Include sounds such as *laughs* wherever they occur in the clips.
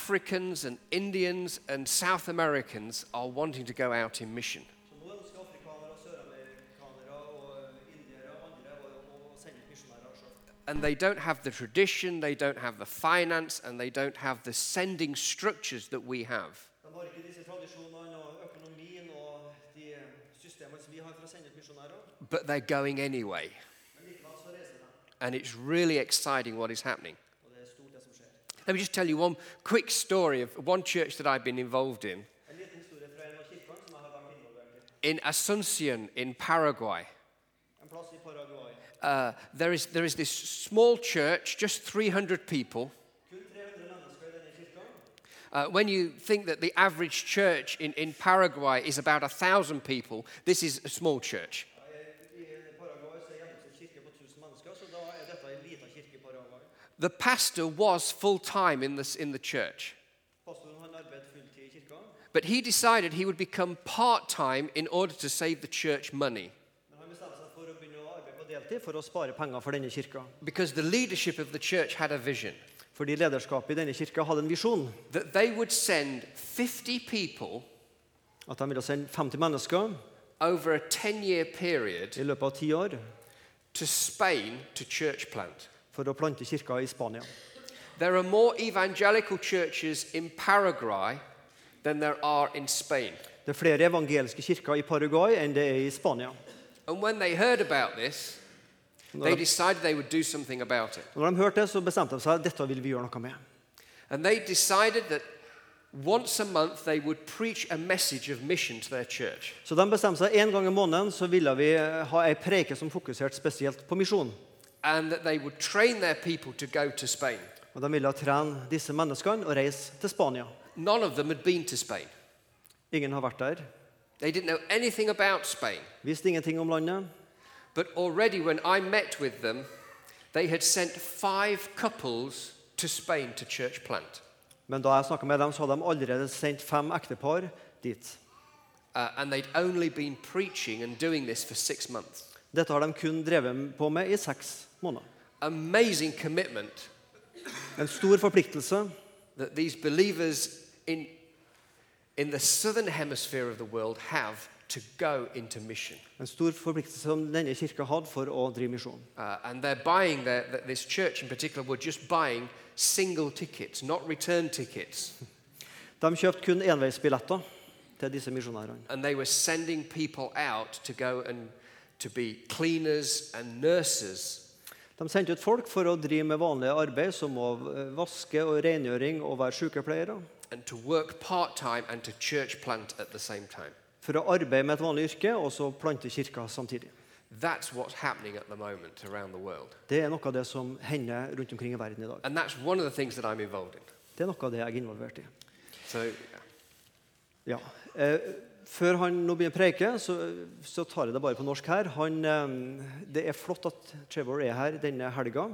Africans and Indians and South Americans are wanting to go out in mission. And they don't have the tradition, they don't have the finance, and they don't have the sending structures that we have. But they're going anyway. And it's really exciting what is happening. Let me just tell you one quick story of one church that I've been involved in. In Asuncion in Paraguay, uh, there, is, there is this small church, just 300 people. Kun 300 mennesker i denne kirka. Uh, when you think that the average church in, in Paraguay is about 1,000 people, this is a small church. I Paraguay så er gjennomsnitt kirke på 1000 mennesker, så da er dette en liten kirke i Paraguay. The pastor was full time in, this, in the church, Pastoren han arbeidet fulltid i kirka, but he decided he would become part time in order to save the church money men han bestemte seg for å begynne å arbeide på deltid for å spare penger for denne kirka. because the leadership of the church had a vision Fordi lederskapet i denne kirka hadde en visjon. that they would send 50 people At de ville sende 50 mennesker over a 10 year period i løpet av ti år to Spain to church plant. For å plante kirka i Spania. There are more evangelical churches in Paraguay than there are in Spain. Det er flere evangeliske kirker i Paraguay enn det er i Spania. And when they heard about this, they decided they would do something about it. når de hørte det, så bestemte de seg dette vil vi gjøre noe med. And they decided that once a month they would preach a message of mission to their church. Så de bestemte seg en gang i måneden så ville vi ha ei preke som fokuserte spesielt på misjon. And that they would train their people to go to Spain. Og De ville trene disse menneskene og reise til Spania. None of them had been to Spain. Ingen har vært der, They didn't know anything about Spain. visste ingenting om landet. But already when I met with them, they had sent five couples to Spain to church plant. Men da jeg snakket med dem, så hadde de allerede sendt fem ektepar dit. Uh, and they'd only been preaching and doing this for six months. Dette har de kun drevet på med i seks måneder. Amazing commitment En stor forpliktelse that these believers in, in the southern hemisphere of the world have to go into mission. en stor forpliktelse som denne kirka hadde for å drive misjon. Uh, and they're buying their, this church in particular were just buying single tickets, not return tickets. De kjøpte kun enveisbilletter til disse misjonærene. And they were sending people out to go and to be cleaners and nurses. De sendte ut folk for å drive med vanlige arbeid, som å vaske og rengjøring og være sykepleiere. and to work part time and to church plant at the same time. For å arbeide med et vanlig yrke og så plante kirka samtidig. That's what's happening at the moment around the world. Det er noe av det som hender rundt omkring i verden i dag. And that's one of the things that I'm involved in. Det er noe av det jeg er involvert i. So, Ja. Eh, før han nå begynner å preike, så, så tar jeg det bare på norsk her. Han, eh, det er flott at Trevor er her denne helga.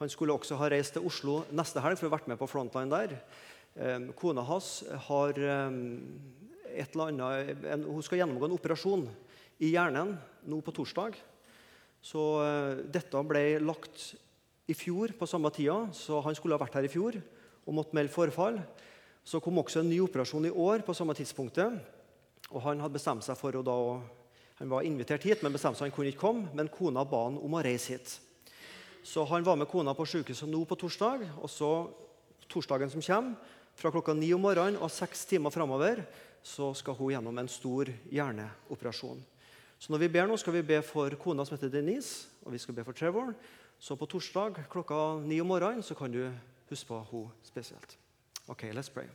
Han skulle også ha reist til Oslo neste helg for å ha vært med på Frontline der. Eh, kona hans har eh, et eller annet, hun skal gjennomgå en operasjon i hjernen nå på torsdag. Så dette ble lagt i fjor på samme tida, så han skulle ha vært her i fjor og måtte melde forfall. Så kom også en ny operasjon i år på samme tidspunktet. Og han hadde bestemt seg for å da Han var invitert hit, men bestemte seg han kunne ikke komme. Men kona ba han om å reise hit. Så han var med kona på sykehuset nå på torsdag. Og så torsdagen som kommer, fra klokka ni om morgenen og seks timer framover, så skal hun gjennom en stor hjerneoperasjon. Så når vi ber nå, skal vi be for kona som heter Denise, og vi skal be for Trevor. Så på torsdag klokka ni om morgenen så kan du huske på henne spesielt. Ok, let's pray.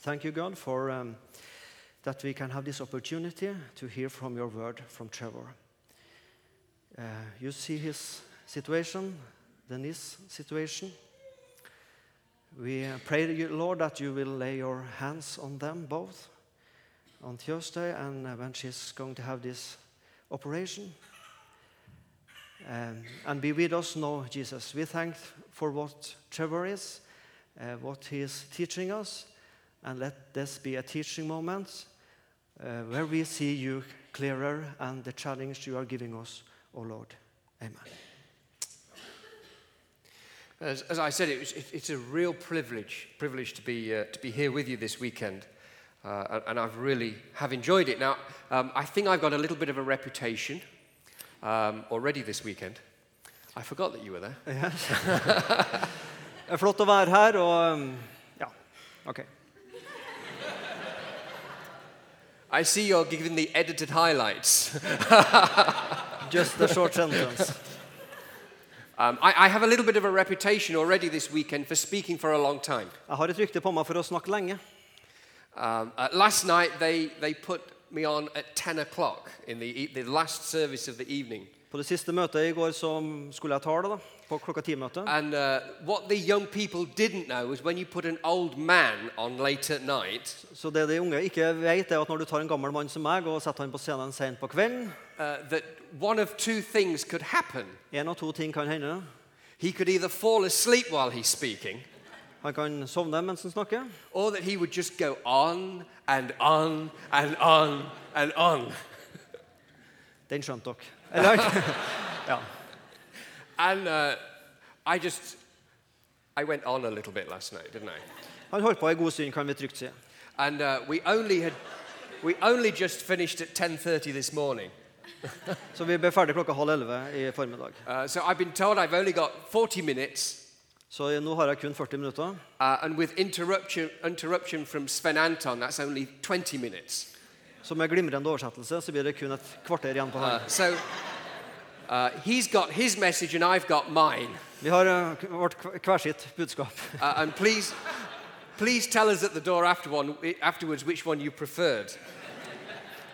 Thank you, God, for um, that we can have this opportunity to hear from your word from Trevor. Uh, you see his situation, Denise's situation. We uh, pray, Lord, that you will lay your hands on them both on Thursday and uh, when she's going to have this operation. Um, and be with us now, Jesus. We thank for what Trevor is, uh, what he is teaching us, and let this be a teaching moment uh, where we see you clearer and the challenge you are giving us, O Lord. Amen. As, as I said, it was, it, it's a real privilege, privilege to be, uh, to be here with you this weekend. Uh, and, I've really have enjoyed it. Now, um, I think I've got a little bit of a reputation um, already this weekend. I forgot that you were there. Er *laughs* *laughs* flott å være her, og um, ja, OK. I see you're giving the edited highlights. *laughs* Just the short sentence. Um, I, I have a little bit of a reputation already this weekend for speaking for a long time. Jeg har et rykte på meg for å snakke lenge. Um, uh, last night, they, they put me on at 10 o'clock in the, the last service of the evening. På det siste møtet i går så skulle jeg tale da, på klokka ti-møtet. And uh, what the young people didn't know was when you put an old man on late at night, Så det de unge ikke vet, er at når du tar en gammel mann som meg og setter han på scenen sent på kvelden, uh, that one of two things could happen. en av to ting kan hende. He could either fall asleep while he's speaking, Han kan sovne mens han snakker, or that he would just go on and on and on and on. den skjønte dere. *laughs* Ja. And uh, I just, I went on a little bit last night, didn't I? Han holdt på en god stund, kan vi trygt si. And uh, we only had, we only just finished at 10:30 this morning. *laughs* Så vi ble ferdig klokka halv elleve i formiddag. Uh, so I've been told I've only got 40 minutes, Så nå har jeg kun 40 minutter. uh, and with interruption, interruption from Sven Anton, that's only 20 minutes. Så med glimrende oversettelse så blir det kun et kvarter igjen på Uh, han. so uh, he's got his message, and I've got mine. Vi har uh, vårt hver- hver sitt budskap. Uh, and please, please tell us at the door after one, afterwards which one you preferred.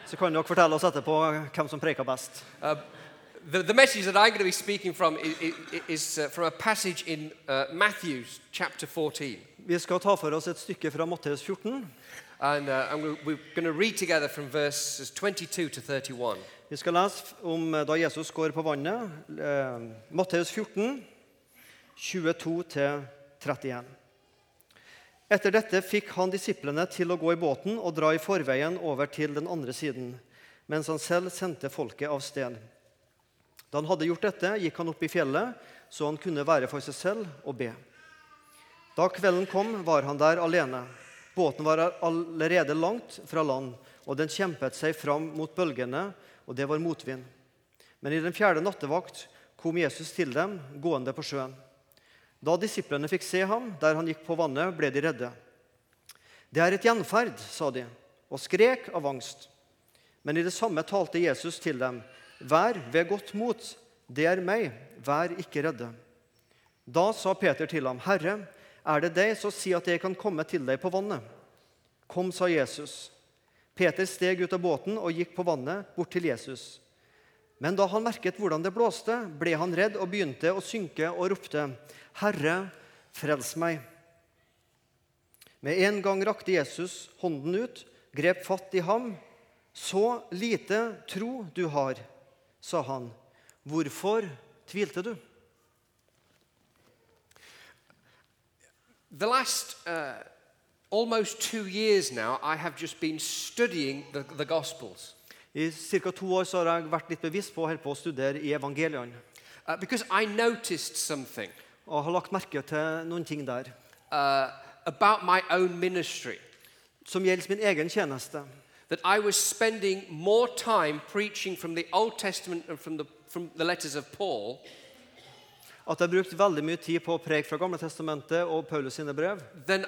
Så kan dere fortelle oss etterpå hvem som preker best. Uh, the, the message that I'm going to be speaking from is, is uh, from a passage in uh, Matthew chapter 14. Vi skal ta for oss et stykke fra Matteus 14. And, uh, we're, we're going to read together from verses 22 to 31. Vi skal lese om eh, da Jesus går på vannet. Eh, Matteus 14, 22-31. Etter dette fikk han disiplene til å gå i båten og dra i forveien over til den andre siden, mens han selv sendte folket av sted. Da han hadde gjort dette, gikk han opp i fjellet, så han kunne være for seg selv og be. Da kvelden kom, var han der alene. Båten var allerede langt fra land, og den kjempet seg fram mot bølgene, og det var motvind. Men i den fjerde nattevakt kom Jesus til dem, gående på sjøen. Da disiplene fikk se ham der han gikk på vannet, ble de redde. Det er et gjenferd, sa de, og skrek av angst. Men i det samme talte Jesus til dem. Vær ved godt mot, det er meg, vær ikke redde. Da sa Peter til ham, Herre, er det deg, så si at jeg kan komme til deg på vannet. Kom, sa Jesus. Peter steg ut av båten og gikk på vannet bort til Jesus. Men da han merket hvordan det blåste, ble han redd og begynte å synke og ropte, Herre, frels meg. Med en gang rakte Jesus hånden ut, grep fatt i ham. Så lite tro du har, sa han. Hvorfor tvilte du? The last uh, almost two years now, I have just been studying the, the Gospels I ca. to år så har jeg vært litt bevisst på å holde på å studere i evangeliene. uh, because I noticed something Og har lagt merke til noen ting der uh, about my own ministry. som gjelder min egen tjeneste. That I was spending more time preaching from the Old Testament and from the, from the letters of Paul At jeg brukte veldig mye tid på å preke fra Gamle testamentet og Paulus sine brev.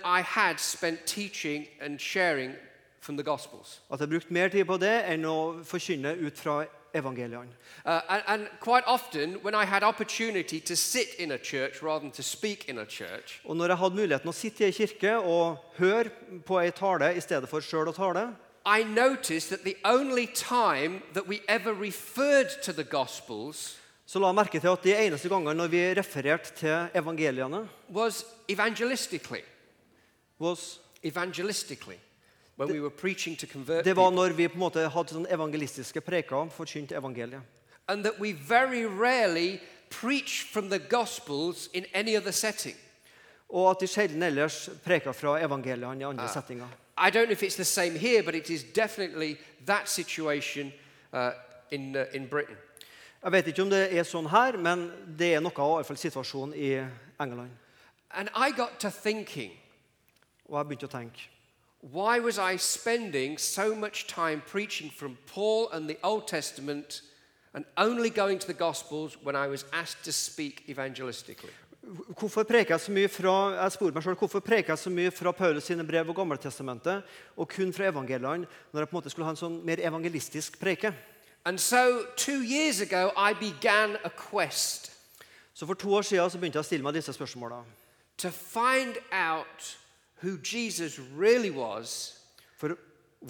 I had spent teaching and sharing from the Gospels. At jeg brukte mer tid på det enn å forkynne ut fra evangeliene. Uh, and, and quite often, when I had opportunity to sit in a church rather than to speak in a church, Og når jeg hadde muligheten å sitte i en kirke og høre på ei tale i stedet for sjøl å tale, I noticed that the only time that we ever referred to the Gospels så la merke til at de eneste gangene når vi refererte til evangeliene, was evangelistically. was, Evangelistically. When we were preaching to convert det var når vi på en måte hadde sånn evangelistiske preker forkynt evangeliet. And that we very rarely preach from the Gospels in any other setting. Og at de sjelden ellers preker fra evangeliene i andre settinger. I don't know if it's the same here, but it is definitely that situation uh, in, uh, in Britain. Jeg vet ikke om det er sånn her, men det er noe av situasjonen i England. And I got to thinking, Og jeg begynte å tenke why was I spending so much time preaching from Paul and the Old Testament and only going to the Gospels when I was asked to speak evangelistically? Hvorfor preker jeg så mye fra jeg spurte meg selv, hvorfor preker jeg så mye fra Paulus sine brev og Gammeltestamentet, og kun fra evangeliene, når jeg på en måte skulle ha en sånn mer evangelistisk preke? And so, two years ago, I began a quest Så For to år siden så begynte jeg å stille meg disse spørsmåla. to find out who Jesus really was For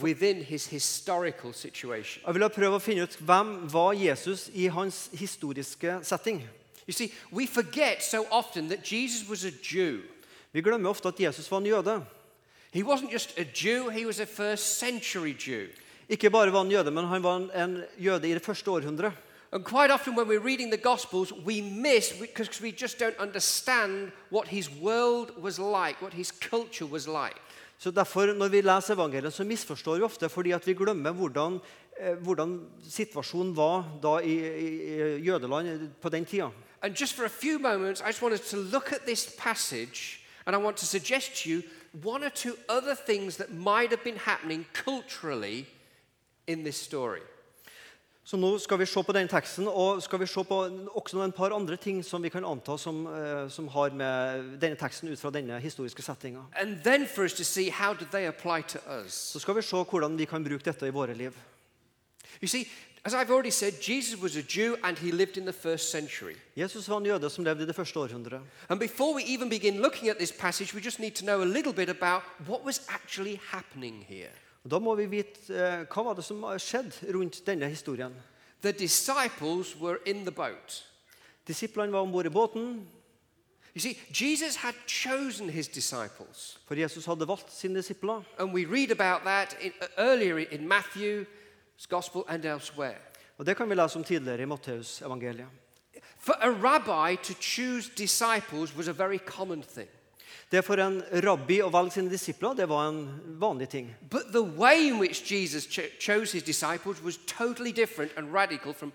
within his historical situation. jeg ville prøve å finne ut hvem var Jesus i hans historiske setting. You see, we forget so often that Jesus was a Jew. Vi glemmer ofte at Jesus var en jøde. He wasn't just a Jew, he was a first century Jew. Ikke bare var han jøde, men han var en, jøde i det første århundret. And quite often, when we're reading the Gospels, we miss because we just don't understand what his world was like, what his culture was like. Så derfor, Når vi leser evangeliet, så misforstår vi ofte fordi at vi glemmer hvordan, eh, hvordan situasjonen var da i, i, i jødeland på den tida. And just for a few moments, I just wanted to look at this passage and I want to suggest to you one or two other things that might have been happening culturally in this story. Så nå skal vi se på den teksten, og skal vi se på også en par andre ting som vi kan anta som, eh, som har med denne teksten ut fra denne historiske settinga. And then for us to see how did they apply to us. Så skal vi se hvordan vi kan bruke dette i våre liv. You see, as I've already said, Jesus was a Jew and he lived in the first century. Jesus var en jøde som levde i det første århundret. And before we even begin looking at this passage, we just need to know a little bit about what was actually happening here. Og Da må vi vite eh, hva var det som skjedde rundt denne historien. The disciples were in the boat. Disiplene var om bord i båten, You see, Jesus had chosen his disciples. for Jesus hadde valgt sine disipler. And we read about that in, uh, earlier in Matthew's gospel and elsewhere. Og Det kan vi lese om tidligere i Matteus evangeliet. For a rabbi to choose disciples was a very common thing. Det for en rabbi å velge sine disipler det var en vanlig ting. But the way in which Jesus cho- chose his disciples was totally different and radical from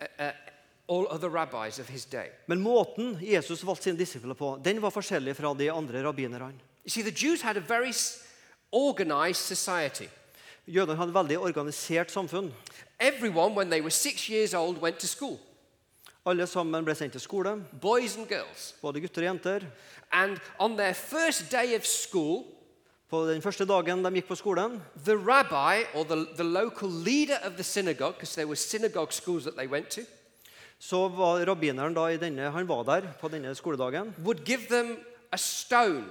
uh, uh, all other rabbis of his day. Men måten Jesus valgte sine disipler på, den var forskjellig fra de andre rabbinerne. You see, the Jews had a very organized society. Jødene hadde et veldig organisert samfunn. Everyone, when they were six years old, went to school Alle sammen ble sendt til skole, boys and girls. både gutter og jenter. And on their first day of school, På den første dagen de gikk på skolen, the rabbi or the, the local leader of the synagogue, because there were synagogue schools that they went to, så var rabbineren da i denne, han var der på denne skoledagen. would give them a stone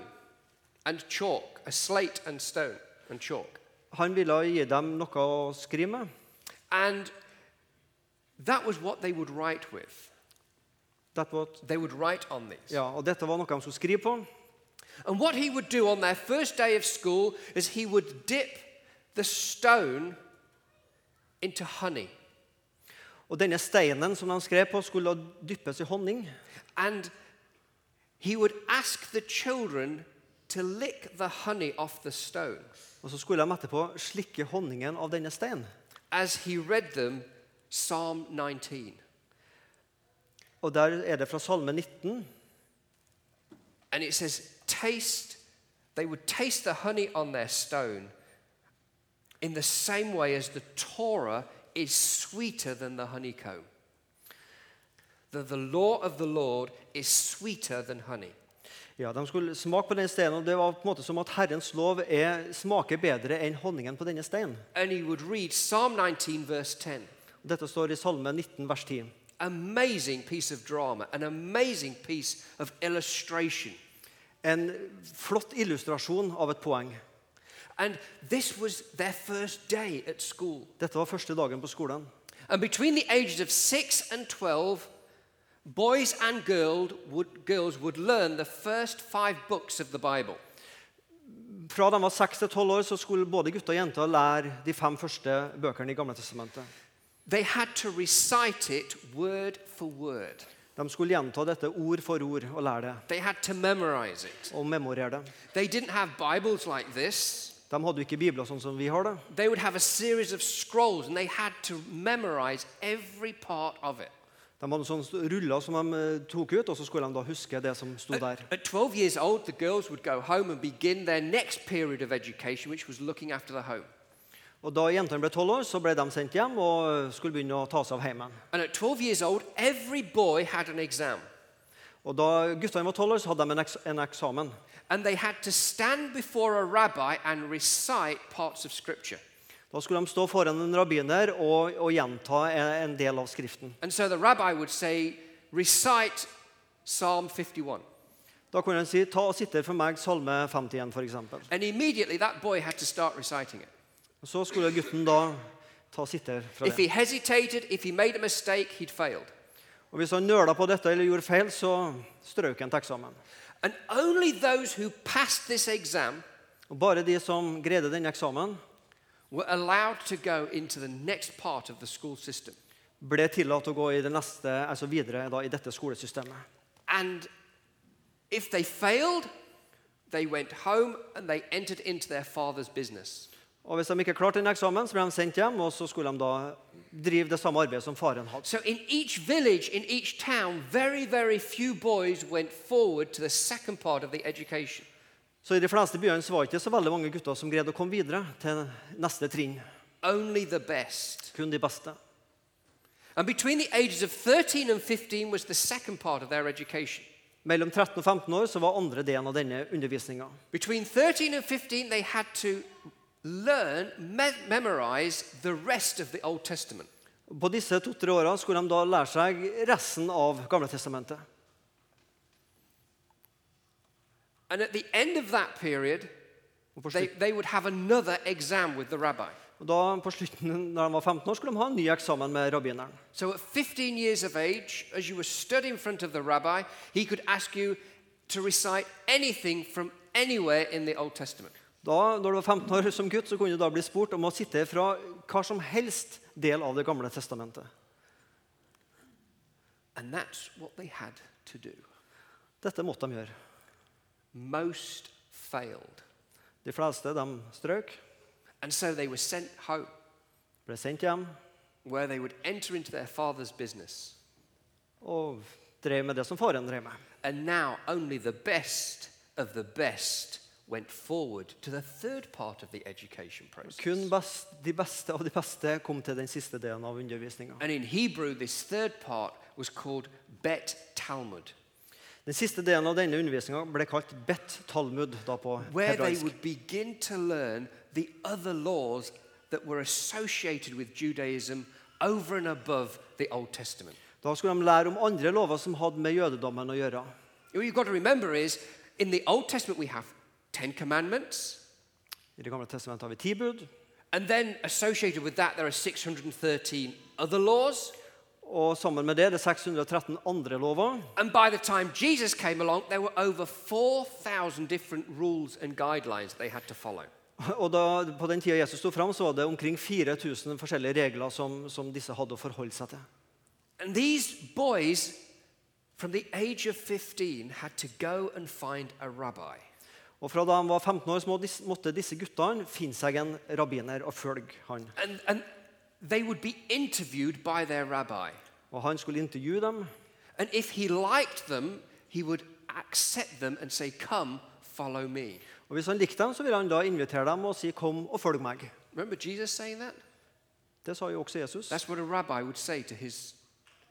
and chalk, a slate and stone and chalk. Han ville gi dem noe å skrive med. And that was what they would write with. Var, They would write on these. ja, og dette var noe de skulle skrive på. And what he would do on their first day of school is he would dip the stone into honey. Og denne steinen som de skrev på, skulle dyppes i honning. And he would ask the children to lick the honey off the stone Og så skulle de etterpå slikke honningen av denne steinen. as he read them Psalm 19. Og der er det fra Salme 19. And it says, Taste, they would taste the honey on their stone in the same way as the Torah is sweeter than the honeycomb. The, the law of the Lord is sweeter than honey. Ja, De skulle smake på den steinen, og det var på en måte som at Herrens lov er, smaker bedre enn honningen på denne steinen. And he would read Psalm 19, verse 10. Dette står i Salme 19, vers 10. Amazing piece of drama, an amazing piece of illustration. En flott illustrasjon av et poeng. And this was their first day at school. Dette var første dagen på skolen. And between the ages of 6 and 12, boys and girl would, girls would learn the first five books of the Bible. Fra de var 6 til 12 år så skulle både gutter og jenter lære de fem første bøkene i Gamle testamentet. They had to recite it word for word. De skulle gjenta dette ord for ord og lære det. They had to memorize it. og memorere det. They didn't have Bibles like this. De hadde jo ikke bibler sånn som vi har det. They would have a series of scrolls and they had to memorize every part of it. De hadde sånne ruller som de eh, tok ut, og så skulle de da huske det som sto der. At 12 years old, the girls would go home and begin their next period of education, which was looking after the home. Og Da jentene ble tolv år, så ble de sendt hjem og skulle begynne å ta seg av heimen. And at 12 years old, every boy had an exam. Og Da guttene var tolv år, så hadde de en, eks en eksamen. And they had to stand before a rabbi and recite parts of scripture. Da skulle de stå foran en rabbiner og, og gjenta en, en del av Skriften. And so the rabbi would say, recite Psalm 51. Da kunne han si ta og sitter for meg Salme 51, f.eks. Og Så skulle gutten da ta sitter fra If he det. hesitated, if he made a mistake, he'd failed. Og Hvis han nøla på dette eller gjorde feil, så strøk han til eksamen. And only those who passed this exam Og Bare de som greide denne eksamen, were allowed to go into the next part of the school system. ble tillatt å gå i det neste, altså videre da, i dette skolesystemet. And if they failed, they went home and they entered into their father's business. Og Hvis de ikke klarte den eksamen, så ble de sendt hjem, og så skulle de da drive det samme arbeidet som faren hadde. So in each village, in each town, very, very few boys went forward to the second part of the education. Så i de fleste byene var det ikke så veldig mange gutter som greide å komme videre til neste trinn. Only the best. Kun de beste. And between the ages of 13 and 15 was the second part of their education. Mellom 13 og 15 år så var andre delen av denne undervisninga. Between 13 and 15, they had to learn, me- memorize the rest of the Old Testament. På disse to-tre åra skulle de da lære seg resten av Gamle testamentet. And at the end of that period, they, they would have another exam with the rabbi. og da, på slutten, når de var 15 år, skulle de ha en ny eksamen med rabbineren. So at 15 years of age, as you were stood in front of the rabbi, he could ask you to recite anything from anywhere in the Old Testament. Da, når du var 15 år som gutt, så kunne du da bli spurt om å sitte fra hva som helst del av Det gamle testamentet. And that's what they had to do. Dette måtte de gjøre. Most failed. De fleste de strøk, And so they were sent home, ble sendt hjem where they would enter into their father's business. og drev med det som faren drev med. And now only the best of the best went forward to the third part of the education process. Kun best, de beste av de beste kom til den siste delen av undervisninga. And in Hebrew, this third part was called Bet Talmud, Den siste delen av denne undervisninga ble kalt Bet Talmud da på where they hebraisk. would begin to learn the other laws that were associated with Judaism over and above the Old Testament. Da skulle de lære om andre lover som hadde med jødedommen å gjøre. What you've got to remember is in the Old Testament, we have Ten Commandments, I Det gamle testamentet har vi ti bud. and then associated with that, there are 613 other laws. Og sammen med det det er 613 andre lover. And by the time Jesus came along, there were over 4,000 different rules and guidelines they had to follow. *laughs* Og da, På den tida Jesus sto fram, så var det omkring 4000 forskjellige regler som, som disse hadde å forholde seg til. And these boys, from the age of 15, had to go and find a rabbi. Og Fra da de var 15 år, så måtte disse guttene finne seg en rabbiner og følge han. And, and they would be interviewed by their rabbi. Og Han skulle intervjue dem, And if he liked them, he would accept them and say, Come, follow me. og hvis han likte dem, så ville han da invitere dem og si 'kom og følg meg'. Remember Jesus saying that? Det sa jo også Jesus. That's what a rabbi would say to his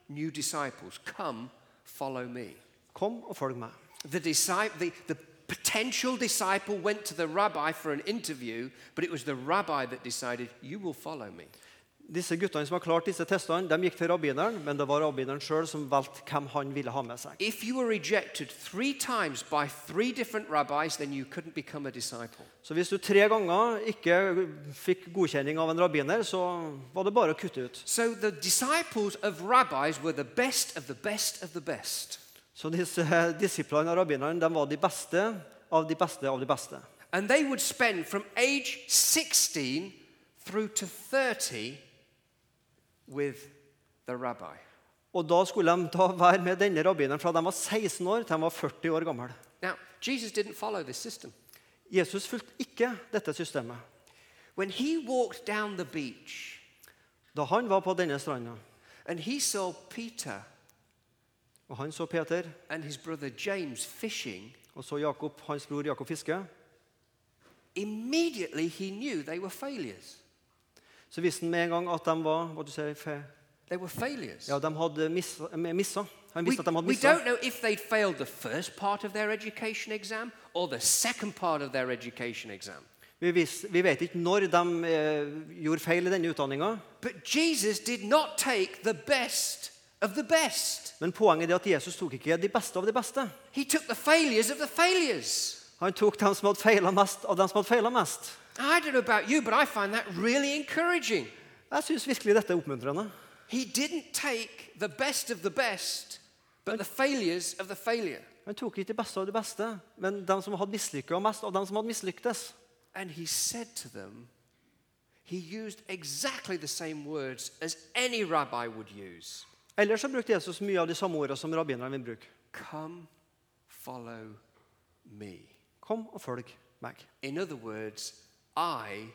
new disciples Come, follow me. Kom og følg meg. The, the, the potential disciple went to the rabbi for an interview, but it was the rabbi that decided, You will follow me. Disse guttene som har klart disse testene, de gikk til rabbineren, men det var rabbineren sjøl som valgte hvem han ville ha med seg. If you were rejected three times by three different rabbis, then you couldn't become a disciple. Så hvis du tre ganger ikke fikk godkjenning av en rabbiner, så var det bare å kutte ut. So the disciples of rabbis were the best of the best of the best. Så disse disiplene av rabbineren de var de beste av de beste av de beste. And they would spend from age 16 through to 30 with the rabbi. Og da skulle de da være med denne rabbineren fra de var 16 år til de var 40 år gamle. Now, Jesus didn't follow this system. Jesus fulgte ikke dette systemet. When he walked down the beach Da han var på denne stranda, and he saw Peter Og han så Peter, and his brother James fishing, og så Jakob, hans bror Jakob fiske. immediately he knew they were failures. Så visste han med en gang at de var hva du sier, fe, They were failures. ja, de hadde missa. missa. Han We, visste at de hadde we missa. don't know if they'd failed the first part of their education exam or the second part of their education exam. Vi, vis, vi vet ikke når de eh, gjorde feil i denne utdanninga. But Jesus did not take the best of the best. Men poenget er at Jesus tok ikke de beste av de beste. He took the failures of the failures. Han tok dem som hadde feila mest, av dem som hadde feila mest. I don't know about you, but I find that really encouraging. Jeg syns virkelig dette er oppmuntrende. He didn't take the best of the best, but the failures of the failure. Han tok ikke de beste av de beste, men dem som hadde mislykka mest, av dem som hadde mislyktes. And he said to them, he used exactly the same words as any rabbi would use Ellers så brukte Jesus mye av de samme ordene som rabbinerne vil bruke. Come, follow me. Kom og følg meg. In other words, I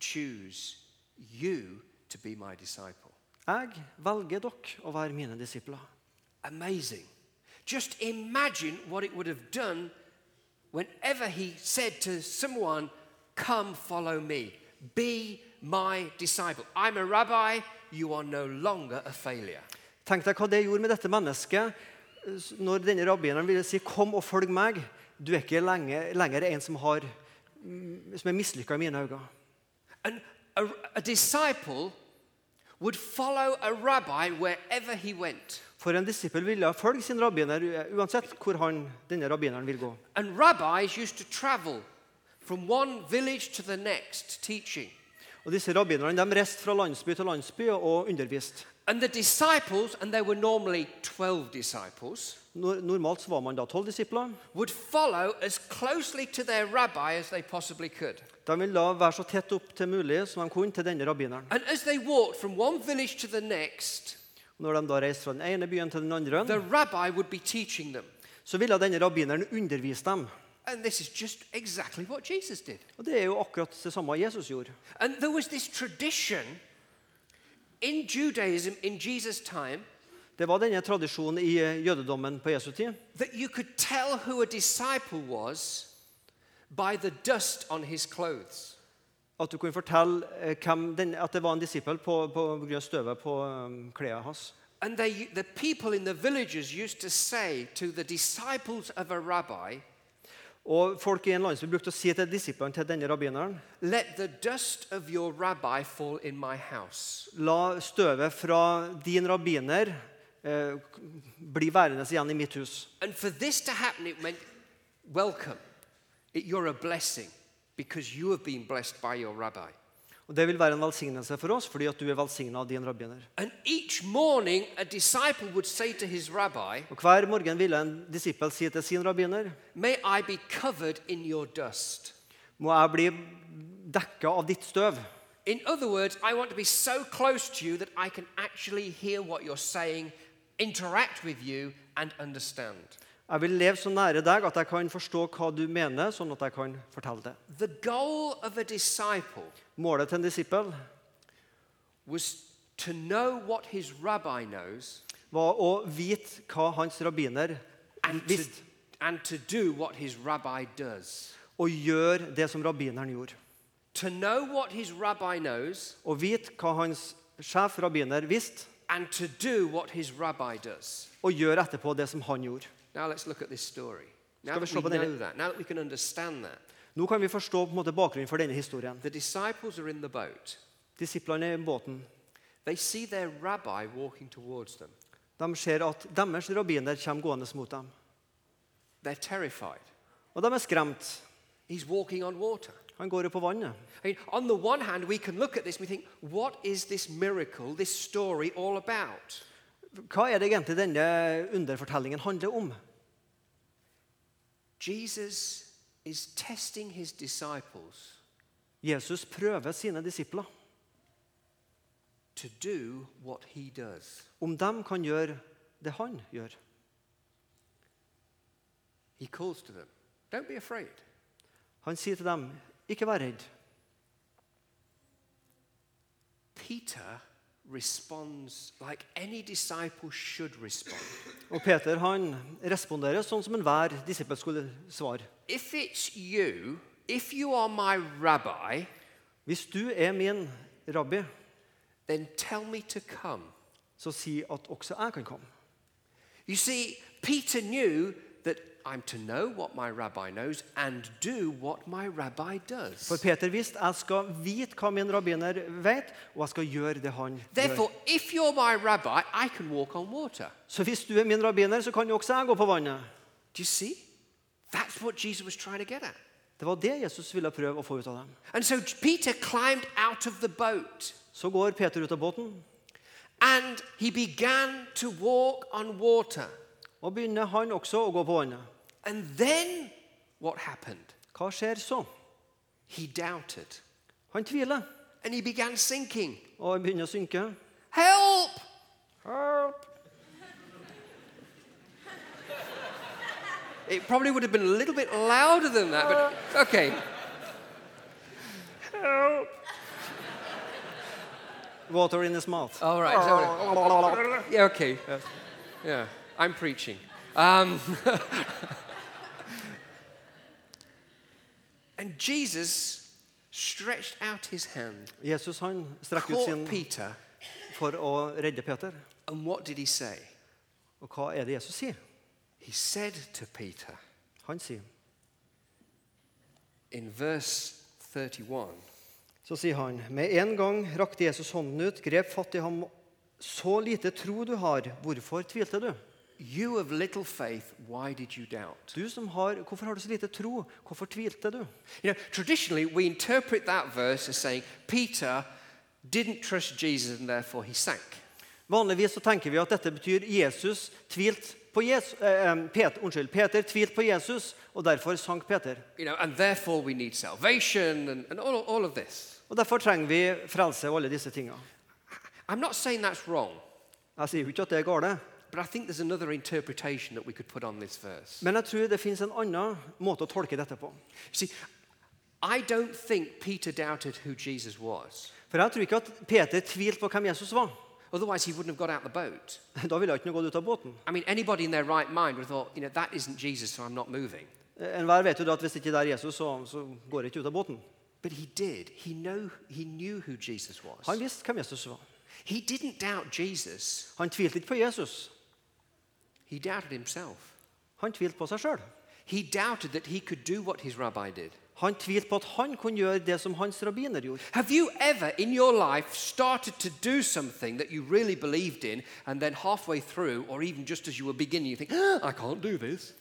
choose you to be my disciple. Jeg velger dere å være mine disipler. Amazing. Just imagine what it would have done whenever he said to someone, Come, follow me, be my disciple. I'm a rabbi, you are no longer a failure. Tenk deg hva det gjorde med dette mennesket når denne rabbineren ville si 'kom og følg meg'. Du er ikke lenge, lenger en som, har, mm, som er mislykka i mine øyne. And a, a disciple would follow a rabbi wherever he went. For en disippel ville følge sin rabbiner uansett hvor han, denne rabbineren vil gå. And rabbis used to travel from one village to the next teaching. Og Disse rabbinerne de reiste fra landsby til landsby og underviste. And the disciples, and they were normally 12 disciples, Nor- Normalt så var man da tolv disipler. would follow as closely to their rabbi as they possibly could. De ville da være så tett opp til mulig som de kunne til denne rabbineren. And as they walked from one village to the next, Når de da reiste fra den ene byen til den andre, the rabbi would be teaching them. så ville denne rabbineren undervise dem. And this is just exactly what Jesus did. Og Det er jo akkurat det samme Jesus gjorde. And there was this tradition in Judaism in Jesus' time Det var denne tradisjonen i eh, jødedommen på Jesu tid. that you could tell who a disciple was by the dust on his clothes. At du kunne fortelle eh, den, at det var en disippel på, på grunn av støvet på um, klærne hans. And they, the people in the villages used to say to the disciples of a rabbi, Og folk i en landsby brukte å si til disiplene til denne rabbineren Let the dust of your rabbi fall in my house. La støvet fra din rabbiner eh, bli værende igjen i mitt hus. And for this to happen, it meant you're a blessing because you have been blessed by your rabbi. Og Det vil være en velsignelse for oss fordi at du er velsigna av din rabbiner. Morning, rabbi, Og Hver morgen ville en disippel si til sin rabbiner må jeg bli dekka av ditt støv. In other words, I want to be so close to you that I can actually hear what you're saying, interact with you, and understand. Jeg vil leve så nære deg at jeg kan forstå hva du mener, sånn at jeg kan fortelle det. Målet til en disippel var å vite hva hans rabbiner visste, og gjøre det som rabbineren gjorde. Knows Å vite hva hans sjef, rabbiner, visste, og gjøre etterpå det som han gjorde. Now let's look at this story. Now that we know that, now that we can understand that, Nå kan vi forstå på en måte bakgrunnen for denne historien. the disciples are in the boat. Disiplene i båten They see their rabbi walking towards them. de ser at deres rabbiner kommer gående mot dem. They're terrified. Og de er skremt. He's walking on water. Han går jo på vannet. I mean, on the one hand, we can look at this and we think, what is this miracle, this story all about? Hva er det egentlig denne underfortellingen handler om? Jesus is testing his disciples Jesus prøver sine disipler to do what he does. om de kan gjøre det han gjør. He calls to them, don't be afraid. Han sier til dem, ikke vær redd. Peter responds like any disciple should respond. Og Peter han responderer sånn som enhver disippel skulle svare. If it's you, if you are my rabbi, Hvis du er min rabbi, then tell me to come. så si at også jeg kan komme. You see, Peter knew I'm to know what my rabbi knows and do what my rabbi does. For Peter visste jeg skal vite hva min rabbiner vet, og jeg skal gjøre det han gjør. Therefore, if you're my rabbi, I can walk on water. Så hvis du er min rabbiner, så kan jo også jeg gå på vannet. Do you see? That's what Jesus was trying to get at. Det var det Jesus ville prøve å få ut av dem. And so Peter climbed out of the boat Så går Peter ut av båten, and he began to walk on water. og begynner han også å gå på vannet. And then what happened? Hva skjer så? He doubted Han tviler, and he began sinking. og han begynner å synke. Help! Help! It probably would have been a little bit louder than that, but okay. Help! Water in his mouth. All right. so- yeah, okay. Yeah, I'm preaching. Um, *laughs* and Jesus stretched out his hand, Jesus han strekker ut caught sin Peter, for å redde Peter. and what did he say? Og hva er det Jesus sier? He said to Peter Han sier in verse 31 Så sier han, med en gang rakte Jesus hånden ut, grep fatt i ham. Så lite tro du har, hvorfor tvilte du? You of little faith, why did you doubt? Du som har, Hvorfor har du så lite tro? Hvorfor tvilte du? You know, traditionally we interpret that verse as saying Peter didn't trust Jesus and therefore he sank. Vanligvis så tenker vi at dette betyr Jesus tvilt på Jesus, eh, eh, Pet, unnskyld, Peter tvilte på Jesus, og derfor sank Peter. You know, and therefore we need salvation and, and all, all of this. Og Derfor trenger vi frelse og alle disse tingene. I'm not saying that's wrong, Jeg sier jo ikke at det er gale, but I think there's another interpretation that we could put on this verse. men tror det en måte å tolke dette på. See, I don't think Peter doubted who Jesus was. Jeg tror Peter tvilte på Jesus var. Otherwise, he wouldn't have got out the boat. *laughs* Da ville han gått ut av båten. I mean, anybody in their right mind would have thought, you know, that isn't Jesus, so I'm not moving. Enhver vet jo at hvis ikke det er Jesus, så, så går det ikke ut av båten. But he did. He, know, he knew who Jesus was. Han visste hvem Jesus var. He didn't doubt Jesus, Han tvilte ikke på Jesus. He doubted himself. Han tvilte på seg sjøl. He doubted that he could do what his rabbi did. Han tvilte på at han kunne gjøre det som hans rabbiner gjorde. Have you ever in your life started to do something that you really believed in, and then halfway through, or even just as you were beginning, you think, "Ah, I can't do this?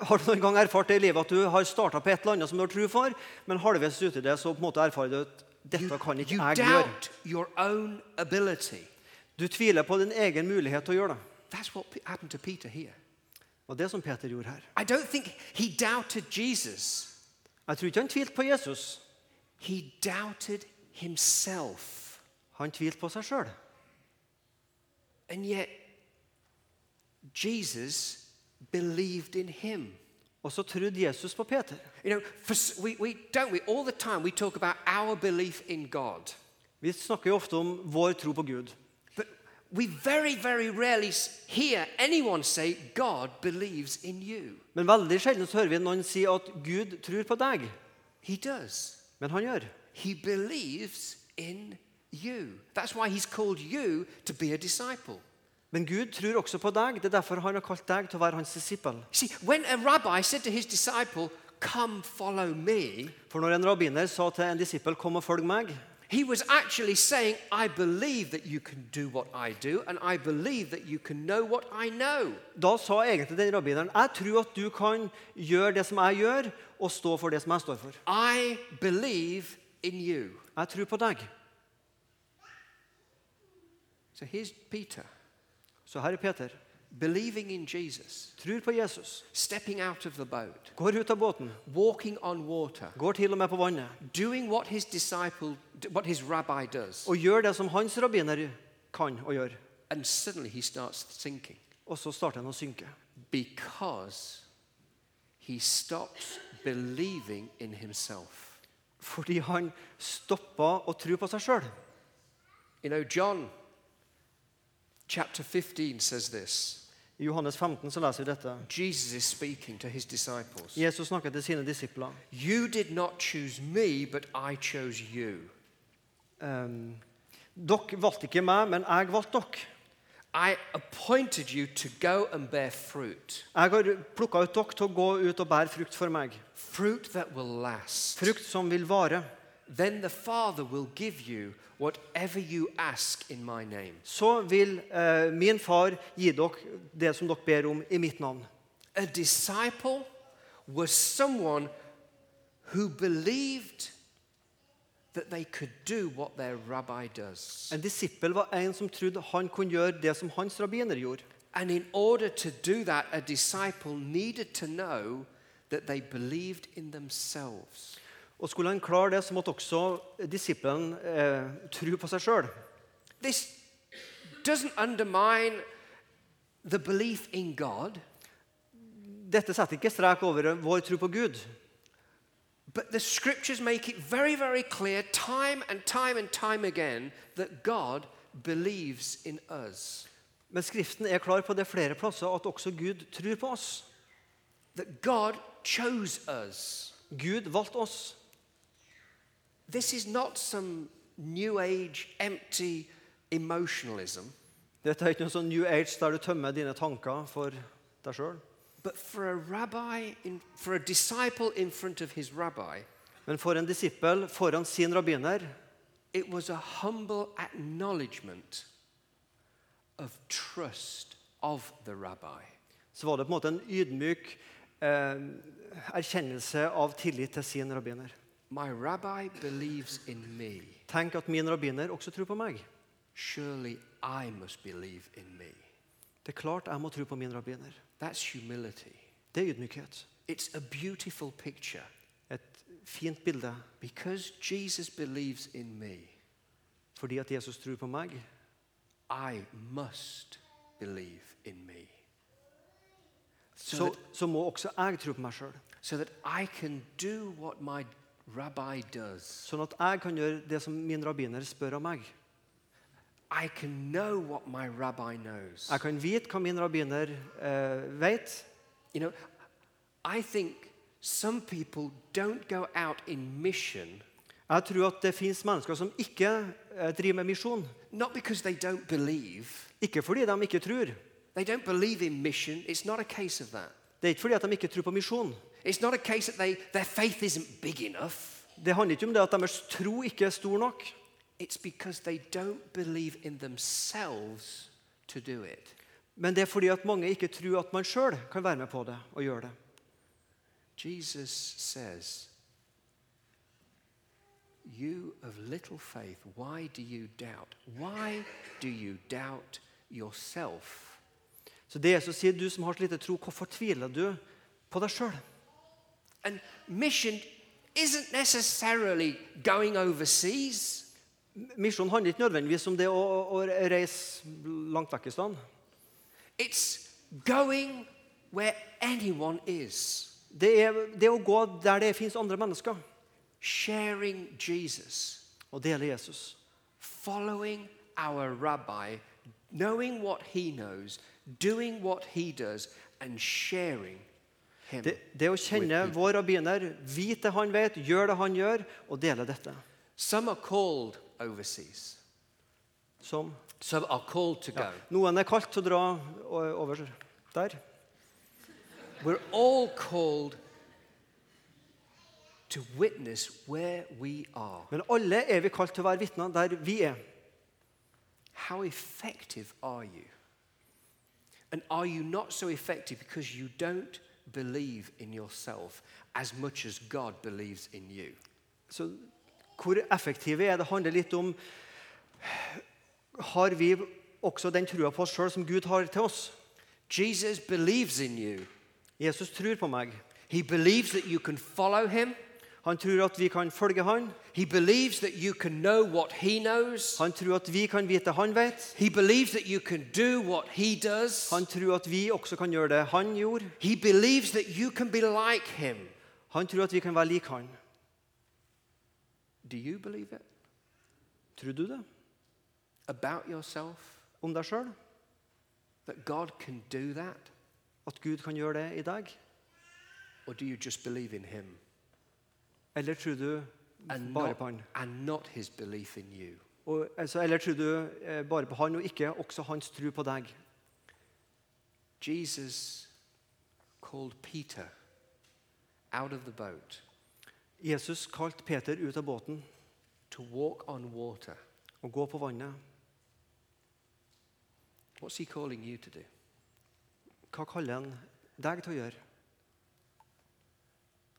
Har du noen gang erfart det i livet at du har starta på et eller annet som du har tro for, men halvveis uti det så på en måte erfarer du at dette kan ikke You jeg gjøre? doubt your own ability. Du tviler på din egen mulighet til å gjøre det. That's what happened to Peter here. Og det er som Peter gjorde her. I don't think he doubted Jesus, Jeg tror ikke han tvilte på Jesus. he doubted himself. Han tvilte på seg sjøl. And yet, Jesus believed in him. Og så trodde Jesus på Peter. You know, for, we, we don't we all the time we talk about our belief in God, Vi snakker jo ofte om vår tro på Gud. We very, very rarely hear anyone say God believes in you. Men veldig sjelden så hører vi noen si at Gud tror på deg. He does. Men han gjør. He believes in you. That's why he's called you to be a disciple. Men Gud tror også på deg. Det er derfor han har kalt deg til å være hans disippel. See, when a rabbi said to his disciple, Come follow me, For når en rabbiner sa til en disippel 'kom og følg meg', he was actually saying, I believe that you can do what I do, and I believe that you can know what I know. da sa egentlig den rabbineren 'jeg tror at du kan gjøre det som jeg gjør, og stå for det som jeg står for'. I believe in you. Jeg tror på deg. So here's Peter, Så her er Peter. Believing in Jesus, Tror på Jesus. stepping out of the boat, Går ut av båten. walking on water, Går til og med på vannet. doing what his disciple, what his rabbi does. Og gjør det som hans rabbiner kan og gjør. And suddenly he starts sinking Og så starter han å synke. because he stops believing in himself. Fordi han stoppa å tro på seg sjøl. You know, John chapter 15 says this I Johannes 15 så leser vi dette. Jesus is speaking to his disciples. Jesus snakker til sine disipler. You did not choose me, but I chose you. Um, dere valgte ikke meg, men jeg valgte dere. I appointed you to go and bear fruit, Jeg har plukka ut dere til å gå ut og bære frukt for meg. fruit that will last. Frukt som vil vare. Then the Father will give you whatever you ask in my name. Så vil eh, min far gi dere det som dere ber om i mitt navn. A disciple was someone who believed that they could do what their rabbi does. En disippel var en som trodde han kunne gjøre det som hans rabbiner gjorde. And in order to do that, a disciple needed to know that they believed in themselves. Og Skulle han klare det, så måtte også disippelen eh, tro på seg sjøl. This doesn't undermine the belief in God, Dette setter ikke strek over vår tro på Gud. but the scriptures make it very, very clear, time and time and time again, that God believes in us. Men Skriften er klar på det flere plasser at også Gud tror på oss. That God chose us. Gud valgte oss. This is not some new age, empty emotionalism, Dette er ikke noe sånn New Age der du tømmer dine tanker for deg sjøl. but for a rabbi, in, for a disciple in front of his rabbi, Men for en disippel foran sin rabbiner it was a humble acknowledgement of trust of the rabbi. så var det på en måte en ydmyk eh, erkjennelse av tillit til sin rabbiner. My rabbi believes in me. Tenk at min rabbiner også tror på meg. Surely I must believe in me. Det er klart jeg må tro på min rabbiner. That's humility. Det er ydmykhet. It's a beautiful picture. Et fint bilde. Because Jesus believes in me, Fordi at Jesus tror på meg, I must believe in me. So, så, that, så må også jeg tro på meg sjøl. so that I can do what my rabbi does. Sånn at jeg kan gjøre det som min rabbiner spør om meg. I can know what my rabbi knows. Jeg kan vite hva min rabbiner eh, vet. You know, I think some people don't go out in mission Jeg tror at det fins mennesker som ikke eh, driver med misjon. not because they don't believe. Ikke fordi de ikke tror. They don't believe in mission. It's not a case of that. Det er ikke fordi at de ikke tror på misjon. It's not a case that they, their faith isn't big enough. Det handler ikke om det at deres tro ikke er stor nok. It's because they don't believe in themselves to do it. Men det er fordi at mange ikke tror at man sjøl kan være med på det og gjøre det. Jesus says, You of little faith, why do you doubt? Why do you doubt yourself? Så det Jesus sier, du som har så lite tro, hvorfor tviler du på deg sjøl? And mission isn't necessarily going overseas. Misjon handler ikke nødvendigvis om det å, å reise langt vekk i stand. It's going where anyone is, Det er det å gå der det fins andre mennesker, sharing Jesus, og dele Jesus. following our rabbi, knowing what he knows, doing what he does, and sharing. Det, det å kjenne vår rabbiner, vite det han vet, gjøre det han gjør, og dele dette. Some are called overseas, Som some are called to ja. go. Noen er kalt til å dra over der. We're all called to witness where we are. Men alle er vi kalt til å være vitner der vi er. How effective are you? And are you not so effective because you don't believe in yourself as much as God believes in you? Så hvor effektive er det handler litt om Har vi også den trua på oss sjøl som Gud har til oss? Jesus believes in you. Jesus tror på meg. He believes that you can follow him. Han tror at vi kan følge han. He believes that you can know what he knows. Han tror at vi kan vite han vet. He believes that you can do what he does. Han tror at vi også kan gjøre det han gjorde. He believes that you can be like him. Han tror at vi kan være lik han. Do you believe it Tror du det about yourself? om deg sjøl? That God can do that? At Gud kan gjøre det i deg? Or do you just believe in Him Eller tror du bare på han? and not His belief in you? Og, altså, eller tror du eh, bare på han, og ikke også hans tro på deg? Jesus called Peter out of the boat Jesus kalte Peter ut av båten to walk on water. og gå på vannet. What's He calling you to do? Hva kaller han deg til å gjøre?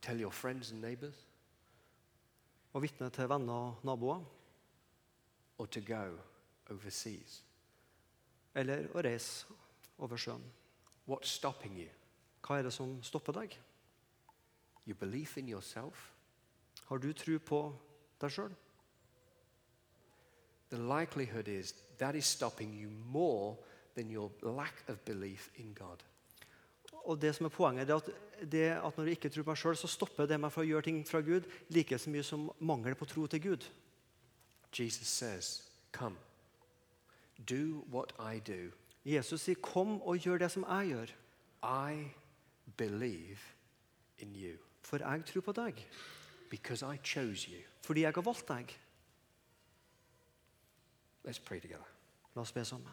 Tell your friends and neighbors Å vitne til venner og naboer? or to go overseas? Eller å reise over sjøen? What's stopping you? Hva er det som stopper deg? Your belief in yourself? Har du tro på deg sjøl? The likelihood is that is stopping you more than your lack of belief in God. Og det som er Poenget er at, det at når du ikke tror på meg sjøl, så stopper det meg fra å gjøre ting fra Gud like så mye som mangel på tro til Gud. Jesus says, Come, do what I do. Jesus sier, 'Kom og gjør det som jeg gjør', I believe in you for jeg tror på deg. because I chose you. Fordi jeg har valgt deg. Let's pray together. La oss be sammen.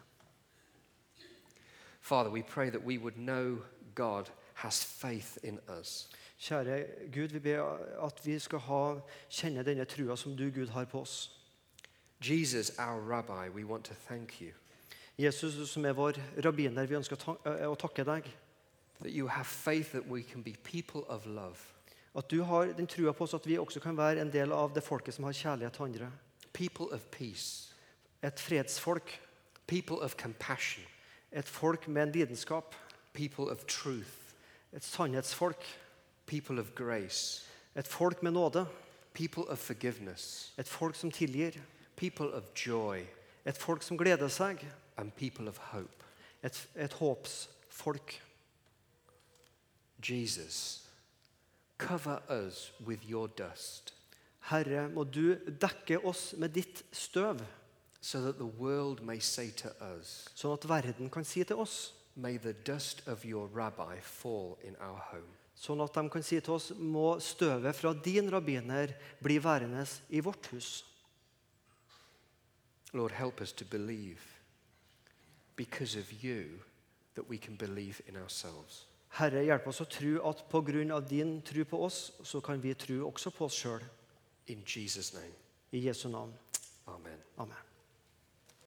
Father, we pray that we would know God has faith in us. Kjære Gud, vi ber at vi skal ha, kjenne denne trua som du, Gud, har på oss. Jesus, our rabbi, we want to thank you Jesus, du som er vår rabbiner, vi ønsker å eh, å takke deg. that you have faith that we can be people of love, At du har den trua på oss at vi også kan være en del av det folket som har kjærlighet til andre. people of peace, Et fredsfolk. people of compassion, Et folk med en lidenskap. People of truth, Et sannhetsfolk. people of grace, Et folk med nåde. people of forgiveness, Et folk som tilgir. people of joy, Et folk som gleder seg. and people of hope. Et, et håpsfolk. Jesus, cover us with your dust Herre, må du dekke oss med ditt støv, so that the world may say to us, sånn at verden kan si til oss, May the dust of your rabbi fall in our home. sånn at de kan si til oss, må støvet fra din rabbiner bli værende i vårt hus. Lord, help us to believe because of you that we can believe in ourselves. Herre, hjelp oss å tro at pga. din tro på oss, så kan vi tro også på oss sjøl. In Jesus' name, I Jesu navn. amen. Amen.